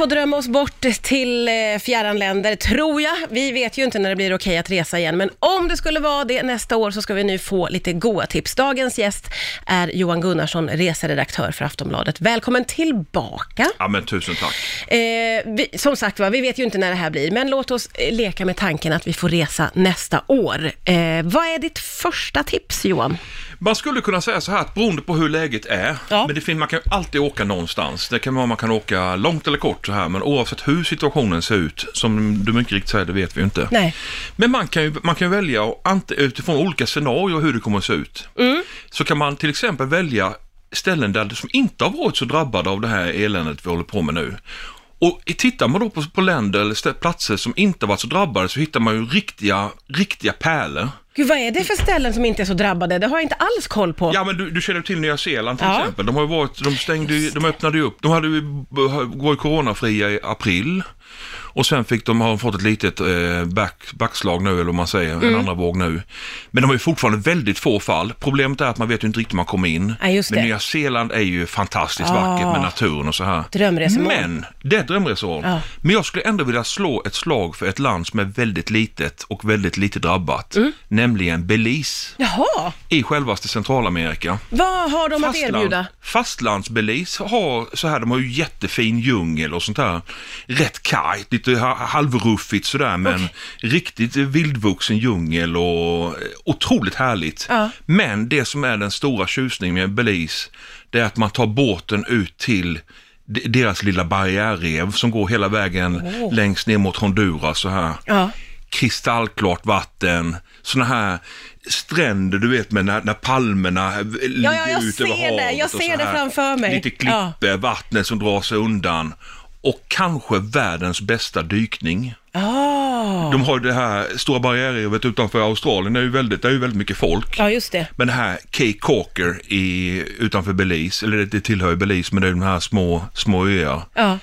får drömma oss bort till eh, fjärran länder, tror jag. Vi vet ju inte när det blir okej att resa igen, men om det skulle vara det nästa år så ska vi nu få lite goa tips. Dagens gäst är Johan Gunnarsson, reseredaktör för Aftonbladet. Välkommen tillbaka. Ja, men tusen tack. Eh, vi, som sagt var, vi vet ju inte när det här blir, men låt oss eh, leka med tanken att vi får resa nästa år. Eh, vad är ditt första tips, Johan? Man skulle kunna säga så här att beroende på hur läget är, Ja. men det finns, man kan alltid åka någonstans. Det kan vara man kan åka långt eller kort så här, men oavsett hur situationen ser ut, som du mycket riktigt säger, det vet vi ju inte. Nej. Men man kan ju, man kan välja utifrån olika scenarier hur det kommer att se ut. Mm. Så kan man till exempel välja ställen där som inte har varit så drabbade av det här eländet vi håller på med nu. Och tittar man då på, på länder eller platser som inte varit så drabbade så hittar man ju riktiga, riktiga pärlor. Gud, vad är det för ställen som inte är så drabbade? Det har jag inte alls koll på. Ja men du, du känner till Nya Zeeland till Ja. exempel. De har varit, de stängde ju, de öppnade ju upp, de hade ju, var ju coronafria i april. Och sen fick de, har fått ett litet eh, back, backslag nu, eller vad man säger, Mm. en andra våg nu. Men de har ju fortfarande väldigt få fall. Problemet är att man vet ju inte riktigt hur man kommer in. Ja, just Men det. Nya Zeeland är ju fantastiskt Ah. vackert med naturen och så här. Drömresmål. Men, det är ett drömresmål. Ja. Men jag skulle ändå vilja slå ett slag för ett land som är väldigt litet och väldigt lite drabbat. Mm. Nämligen Belize Jaha, i självaste Centralamerika. vad har de att erbjuda? Fastlandsbelize har så här, de har ju jättefin djungel och sånt där. Rätt kargt, lite ha- halvruffigt sådär men riktigt vildvuxen djungel och eh, otroligt härligt. Ja. Men det som är den stora tjusningen med Belize, det är att man tar båten ut till de- deras lilla barriärrev som går hela vägen Åh. längst ner mot Honduras så här Ja. kristallklart vatten, såna här stränder du vet med när, när palmerna ligger ja, jag ut över ser havet. det. Jag ser det framför mig. Lite klippor, vattnet som drar sig undan. Och kanske världens bästa dykning. Ah. De har ju det här stora barriärrevet utanför Australien, det är ju väldigt, det är ju väldigt mycket folk. Ja, just det. Men det här Cape Corker i, utanför Belize, eller det, tillhör ju Belize, men det är de här små, små öar. Ja.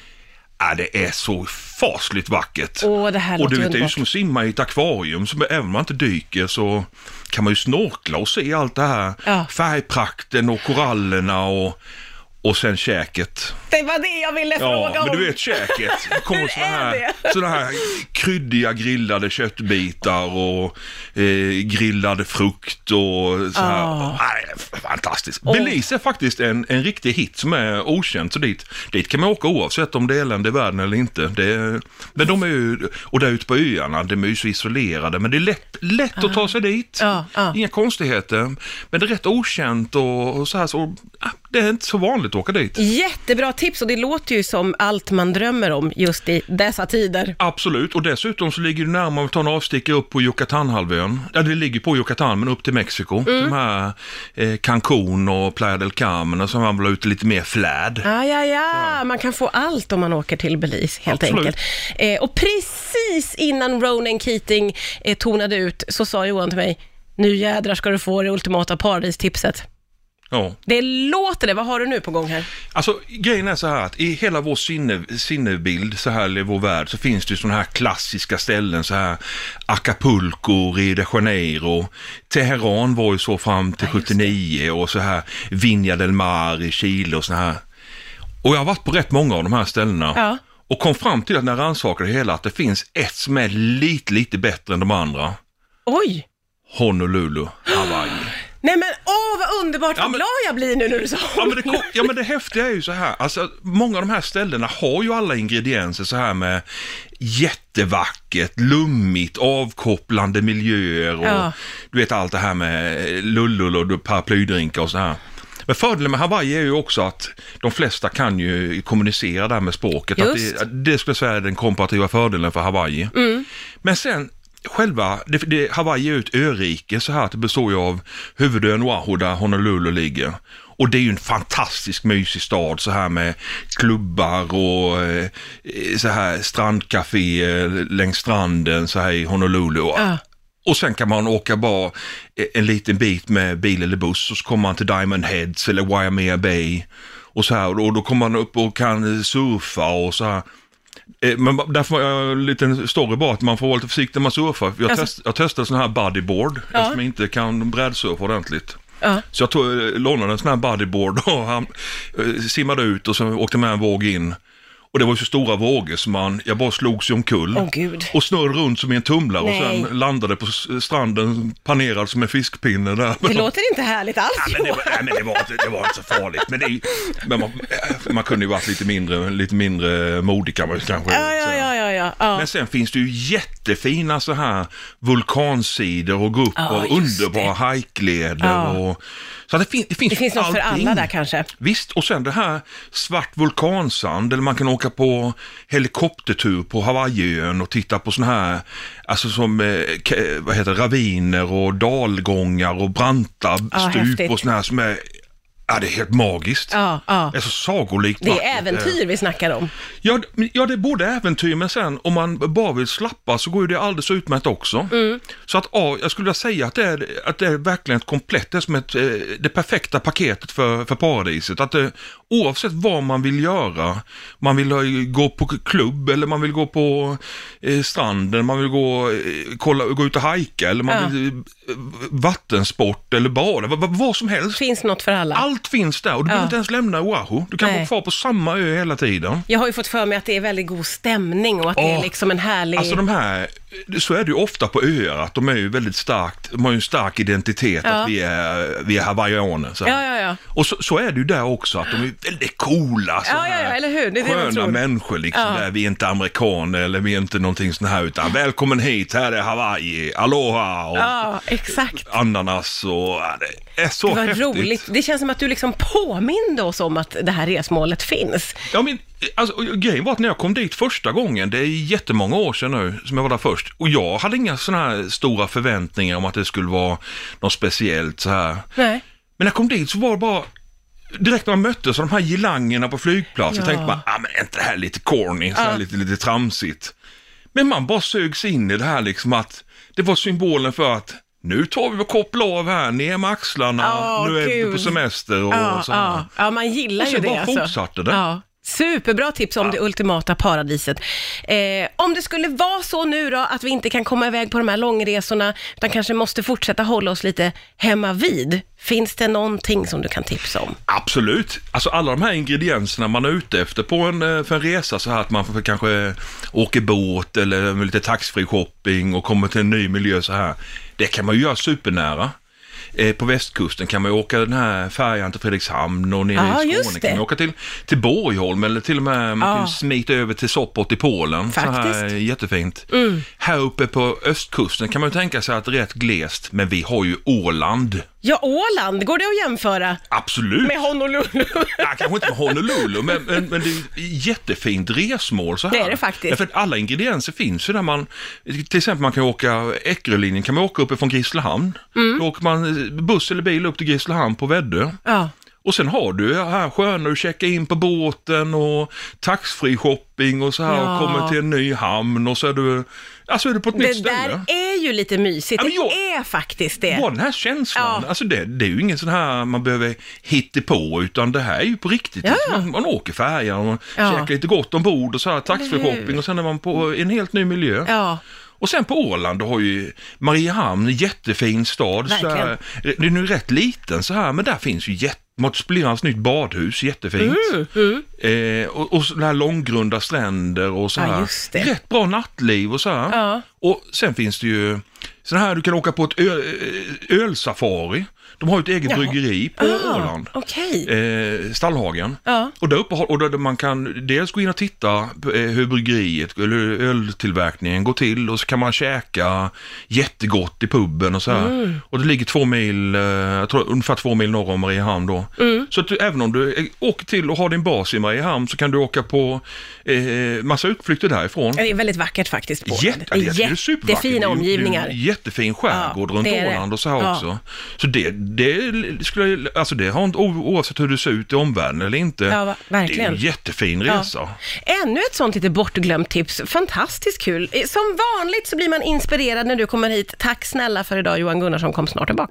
Ja, det är så fasligt vackert. Åh, det här och du vet, det är ju som att simma i ett akvarium. Så även om man inte dyker så kan man ju snorkla och se allt det här. Ja. Färgprakten och korallerna och, och sen käket. Det var det jag ville Ja, fråga om. men du vet käket. Det kommer är här, såna här kryddiga grillade köttbitar och eh, grillade frukt och så här. Ah. Nej, fantastiskt. Åh. Belize är faktiskt en, en riktig hit som är okänd. Så dit, dit kan man åka oavsett om det är elände i världen eller inte. Är, men de är ju, och där ute på öarna, de är ju så isolerade. Men det är lätt, lätt att ta sig dit. Ja, ja. Inga konstigheter. Men det är rätt okänt och, och så här. Så, ah, det är inte så vanligt att åka dit. Jättebra tips och det låter ju som allt man drömmer om just i dessa tider. Absolut, och dessutom så ligger det närmare att ta en avstickare upp på Yucatanhalvön. Ja, det ligger på Yucatan, men upp till Mexiko. De här eh, Cancún och Playa del Carmen, och så man väl ute lite mer flärd. Ja, ja, ja, man kan få allt om man åker till Belize helt Absolut. enkelt. Eh, och precis innan Ronan Keating eh, tonade ut så sa Johan till mig, nu jädrar ska du få det ultimata paradistipset. Ja. Det låter det, vad har du nu på gång här? Alltså, grejen är så här att i hela vår sinne, sinnebild, så här i vår värld, så finns det ju sådana här klassiska ställen, så här Acapulco, Rio de Janeiro, Teheran var ju så fram till Ja, just det. 79 och så här Viña del Mar i Chile och så här. Och jag har varit på rätt många av de här ställena. Ja. Och kom fram till att när jag rannsakade det hela att det finns ett som är lite, lite bättre än de andra. Oj! Honolulu, Hawaii. Nej men åh vad underbart, Ja, vad men- glad jag blir nu när du sa Ja men, det, ko- ja men det häftiga är ju så här, alltså många av de här ställena har ju alla ingredienser så här med jättevackert, lummigt, avkopplande miljöer och Ja. du vet allt det här med lullull och paraplydrinkar och så här. Men fördelen med Hawaii är ju också att de flesta kan ju kommunicera där med språket. Att Just. det, det skulle jag säga är den komparativa fördelen för Hawaii. Men sen själva, det, det, Hawaii är ju ett örike så här att det består ju av huvudön Oahu där Honolulu ligger. Och det är ju en fantastisk mysig stad så här med klubbar och eh, så här strandcaféer längs stranden så här i Honolulu. Och, Ja. och sen kan man åka bara en liten bit med bil eller buss och så kommer man till Diamond Heads eller Waimea Bay. Och så här, och då kommer man upp och kan surfa och så här. Eh, Men därför var jag en liten story bara att man får vara lite försiktig när man surfar. Jag, Alltså- test, jag testade sån här bodyboard Ja. eftersom jag inte kan brädsurfa ordentligt. Ja. Så jag tog, eh, lånade en sån här bodyboard och han eh, simmade ut och så åkte med en våg in. Och det var ju så stora vågor så man, jag bara slogs omkull. Åh gud. Och snurrade runt som i en tumlare och Nej. sen landade på stranden panerad som en fiskpinne där. Det låter inte härligt alls Ja, men det, var, nej, men det, var inte, det var inte så farligt. Men, det, ju- men man, man kunde ju varit lite mindre, lite mindre modig kan man ju kanske Ja, ja, säga. ja, ja, ja. ja. Men sen finns det ju jättefina så här vulkansidor och gå upp Ja, och just underbara hajkleder. Ja. Och, så det, fin, det finns Det finns något för allting. alla där kanske. Visst, och sen det här svart vulkansand, eller man kan åka på helikoptertur på Hawaiiön och titta på sådana här, alltså som, eh, vad heter raviner och dalgångar och branta stup häftigt. och sådana här som är, ja det är helt magiskt. Ja, ja. Det är så sagolikt Det är vackert. äventyr vi snackar om. Ja, d- ja, det är både äventyr men sen om man bara vill slappa så går ju det alldeles utmärkt också. Mm. Så att ja, jag skulle vilja säga att det är, att det är verkligen ett komplett, det är som ett, eh, det perfekta paketet för, för paradiset. Att det, oavsett vad man vill göra, man vill gå på klubb eller man vill gå på eh, stranden, man vill gå, eh, kolla, gå ut och hajka eller man Ja. vill eh, vattensport eller bada, vad, vad, vad som helst. Finns något för alla. Allt finns där och du behöver inte ens lämna Oahu. Du kan Nej. vara kvar på samma ö hela tiden. Jag har ju fått för mig att det är väldigt god stämning och att det är liksom en härlig... Alltså de här, så är det ju ofta på öar, att de är ju väldigt starkt, de har ju en stark identitet Ja. att vi är, vi är hawaiianer. Så. Ja, ja. Och så, så är det ju där också, att de är väldigt coola. så här Sköna människor liksom, där vi är inte amerikaner eller vi är inte någonting sånt här, utan välkommen hit, här är Hawaii, aloha och Ja, exakt. ananas och det är så Det var häftigt. roligt. Det känns som att du liksom påminde oss om att det här resmålet finns. Ja, men, alltså, och grejen var att när jag kom dit första gången, det är jättemånga år sedan nu som jag var där först, och jag hade inga sådana här stora förväntningar om att det skulle vara något speciellt så här. Nej. Men när jag kom dit så var det bara, direkt när man möttes av de här gilangerna på flygplatsen, Ja. tänkte man, ah, men är inte det här lite corny, så här Ja. lite, lite tramsigt? Men man bara sögs in i det här liksom att det var symbolen för att nu tar vi och kopplar av här, ner med axlarna, Åh, nu är vi på semester och Ja, så här. ja. man gillar Och ju det. bara alltså. fortsatte det. Superbra tips om det ultimata paradiset. Eh, om det skulle vara så nu då att vi inte kan komma iväg på de här långresorna, utan kanske måste fortsätta hålla oss lite hemma vid. Finns det någonting som du kan tipsa om? Absolut. Alltså alla de här ingredienserna man är ute efter på en, eh, för en resa så här att man får kanske åker båt eller lite taxfree shopping och kommer till en ny miljö så här. Det kan man ju göra supernära. Eh, på västkusten kan man ju åka den här färjan till Fredrikshamn och nere Ja, i Skåne kan man åka till, till Borgholm eller till och med man Ja. kan smita över till Sopot i Polen. Så här, Faktiskt. Mm. jättefint. Här uppe på östkusten kan man ju tänka sig att det är rätt glest, men vi har ju Åland. Ja, Åland, går det att jämföra Absolut. med Honolulu? Ja, kanske inte med Honolulu, men, men, men det är ett jättefint resmål så här. Det är det faktiskt. Därför att alla ingredienser finns ju där man, till exempel man kan åka Eckerölinjen, kan man åka uppifrån Grisslehamn. Mm. Då åker man buss eller bil upp till Grisslehamn på Väddö. ja. Och sen har du här sköna, du checkar in på båten och taxfree shopping och så här Ja. och kommer till en ny hamn och så är du, alltså är du på ett nytt Det ställe. där är ju lite mysigt. Ja, jag- Det är faktiskt det. Bara den här känslan, Ja. alltså det, det är ju ingen sån här man behöver hitta på utan det här är ju på riktigt. Ja. Man, man åker färjan och man Ja. käkar lite gott ombord och så här Eller hur? taxfree-shopping och sen är man på en helt ny miljö. Ja, Och sen på Åland, då har ju Mariehamn, jättefin stad. Så här, den är ju rätt liten så här, men där finns ju jätte Mot Splirrans nytt badhus, jättefint. Mm, Eh, och, och så här långgrunda stränder och så Ja, här. just det. Rätt bra nattliv och så här. Ja. Och sen finns det ju så här, du kan åka på ett ö, ölsafari. De har ju ett eget Jaha. bryggeri på Ah, Åland. Okej. Eh, Stallhagen. Ja. Och där uppe och där man kan dels gå in och titta eh, hur bryggeriet eller öltillverkningen går till och så kan man käka jättegott i puben och så här. Mm. Och det ligger två mil, eh, jag tror ungefär två mil norr om Mariehamn då. Mm. Så att du, även om du eh, åker till och har din bas i Mariehamn så kan du åka på eh, massa utflykter därifrån. Det är väldigt vackert faktiskt på Jätte, det. det är. Jättefina Det är ju- omgivningar. Det är ju jättefin skärgård Ja, runt det det. Åland och så här Ja. också. Så det, det skulle jag, alltså det har inte, oavsett hur det ser ut i omvärlden eller inte. Ja, va- Det är verkligen. en jättefin Ja. resa. Ännu ett sånt lite bortglömt tips. Fantastiskt kul. Som vanligt så blir man inspirerad när du kommer hit. Tack snälla för idag Johan Gunnarsson, kom snart tillbaka.